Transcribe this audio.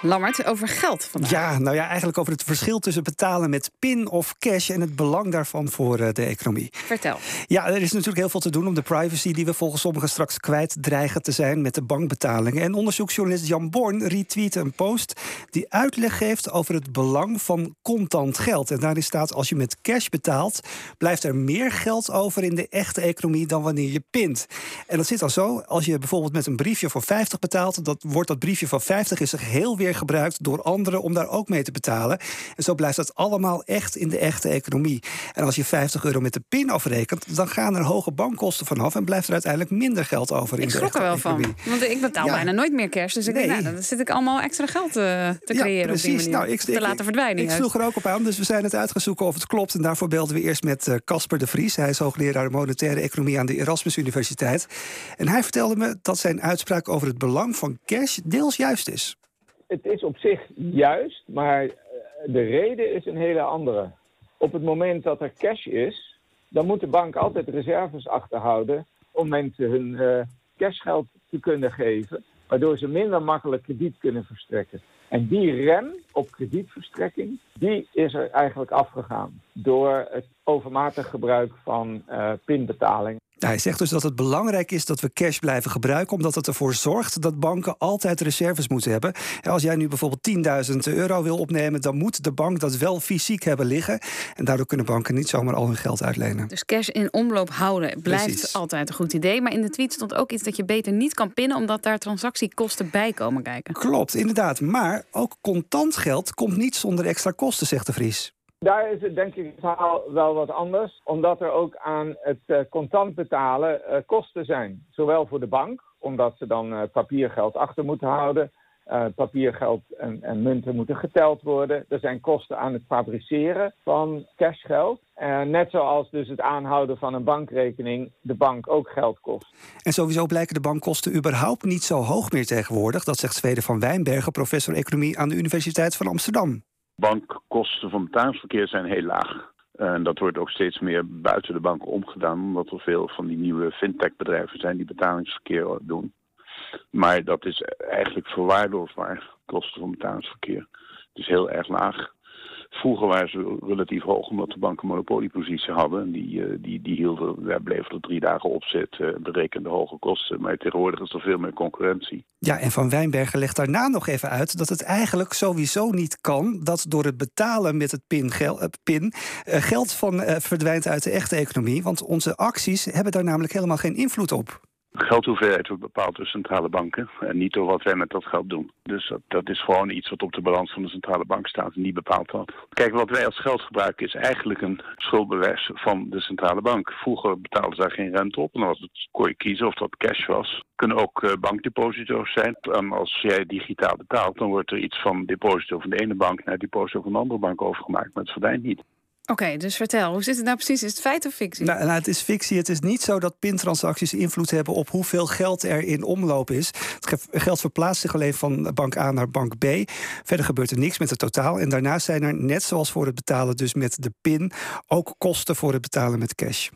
Lammert, over geld vandaag. Ja, nou ja, eigenlijk over het verschil tussen betalen met PIN of cash en het belang daarvan voor eh, de economie. Vertel. Ja, er is natuurlijk heel veel te doen om de privacy die we volgens sommigen straks kwijt dreigen te zijn met de bankbetalingen. En onderzoeksjournalist Jan Born retweette een post die uitleg geeft over het belang van contant geld. En daarin staat: als je met cash betaalt, blijft er meer geld over in de echte economie dan wanneer je pint. En dat zit dan zo: als je bijvoorbeeld met een briefje voor 50 betaalt, dan wordt dat briefje van 50 is heel weer gebruikt door anderen om daar ook mee te betalen. En zo blijft dat allemaal echt in de echte economie. En als je 50 euro met de pin afrekent, dan gaan er hoge bankkosten vanaf en blijft er uiteindelijk minder geld over in ik echte er wel economie. van. Want ik betaal bijna nooit meer cash. Dus ik Nee. denk, nou, dan zit ik allemaal extra geld eh, te creëren Ja, op precies. die manier. Nou, ik, te ik- laten verdwijnen. Ik sloeg er ook op aan, dus we zijn het uitgezoeken of het klopt. En daarvoor belden we eerst met eh, Casper de Vries. Hij is hoogleraar monetaire economie aan de Erasmus Universiteit. En hij vertelde me dat zijn uitspraak over het belang van cash deels juist is. Het is op zich juist, maar eh, de reden is een hele andere. Op het moment dat er cash is, dan moet de bank altijd reserves achterhouden om mensen hun eh, cashgeld te kunnen geven, waardoor ze minder makkelijk krediet kunnen verstrekken. En die rem op kredietverstrekking, die is er eigenlijk afgegaan door het overmatig gebruik van eh pinbetaling. Nou, hij zegt dus dat het belangrijk is dat we cash blijven gebruiken, omdat het ervoor zorgt dat banken altijd reserves moeten hebben. En als jij nu bijvoorbeeld 10.000 euro wil opnemen, dan moet de bank dat wel fysiek hebben liggen. En daardoor kunnen banken niet zomaar al hun geld uitlenen. Dus cash in omloop houden blijft Precies. altijd een goed idee. Maar in de tweet stond ook iets dat je beter niet kan pinnen... omdat daar transactiekosten bij komen kijken. Klopt, inderdaad. Maar ook contant geld komt niet zonder extra kosten, zegt de Vries. Daar is het denk ik het verhaal wel wat anders, omdat er ook aan het eh, contant betalen eh, kosten zijn. Zowel voor de bank, omdat ze dan eh, papiergeld achter moeten houden. Papiergeld en, en munten moeten geteld worden. Er zijn kosten aan het fabriceren van cashgeld. Eh, net zoals dus het aanhouden van een bankrekening de bank ook geld kost. En sowieso blijken de bankkosten überhaupt niet zo hoog meer tegenwoordig. Dat zegt Zweden van Wijnbergen, professor economie aan de Universiteit van Amsterdam. Bankkosten van betalingsverkeer zijn heel laag. En dat wordt ook steeds meer buiten de banken omgedaan, omdat er veel van die nieuwe fintech-bedrijven zijn die betalingsverkeer doen. Maar dat is eigenlijk verwaarloosbaar, kosten van betalingsverkeer. Het is heel erg laag. Vroeger waren ze relatief hoog, omdat de banken monopoliepositie hadden. En die, eh, die, die hielden, daar bleven er drie dagen op zitten, berekende hoge kosten. Maar tegenwoordig is er veel meer concurrentie. Ja, en Van Wijnbergen legt daarna nog even uit dat het eigenlijk sowieso niet kan dat door het betalen met het PIN, eh, PIN eh, geld van, eh, verdwijnt uit de echte economie. Want onze acties hebben daar namelijk helemaal geen invloed op. Geldhoeveelheid wordt bepaald door centrale banken en niet door wat wij met dat geld doen. Dus dat, is gewoon iets wat op de balans van de centrale bank staat en die bepaalt dat. Kijk, wat wij als geld gebruiken is eigenlijk een schuldbewijs van de centrale bank. Vroeger betaalden ze daar geen rente op en dan was het, kon je kiezen of dat cash was. Kunnen ook eh, bankdeposito's zijn. Als jij digitaal betaalt, dan wordt er iets van deposito van de ene bank naar deposito van de andere bank overgemaakt, maar het verdwijnt niet. Oké, dus vertel, hoe zit het nou precies? Is het feit of fictie? Nou, nou, het is fictie. Het is niet zo dat pintransacties invloed hebben op hoeveel geld er in omloop is. Het ge- geld verplaatst zich alleen van bank A naar bank B. Verder gebeurt er niks met het totaal. En daarnaast zijn er, net zoals voor het betalen dus met de pin, ook kosten voor het betalen met cash.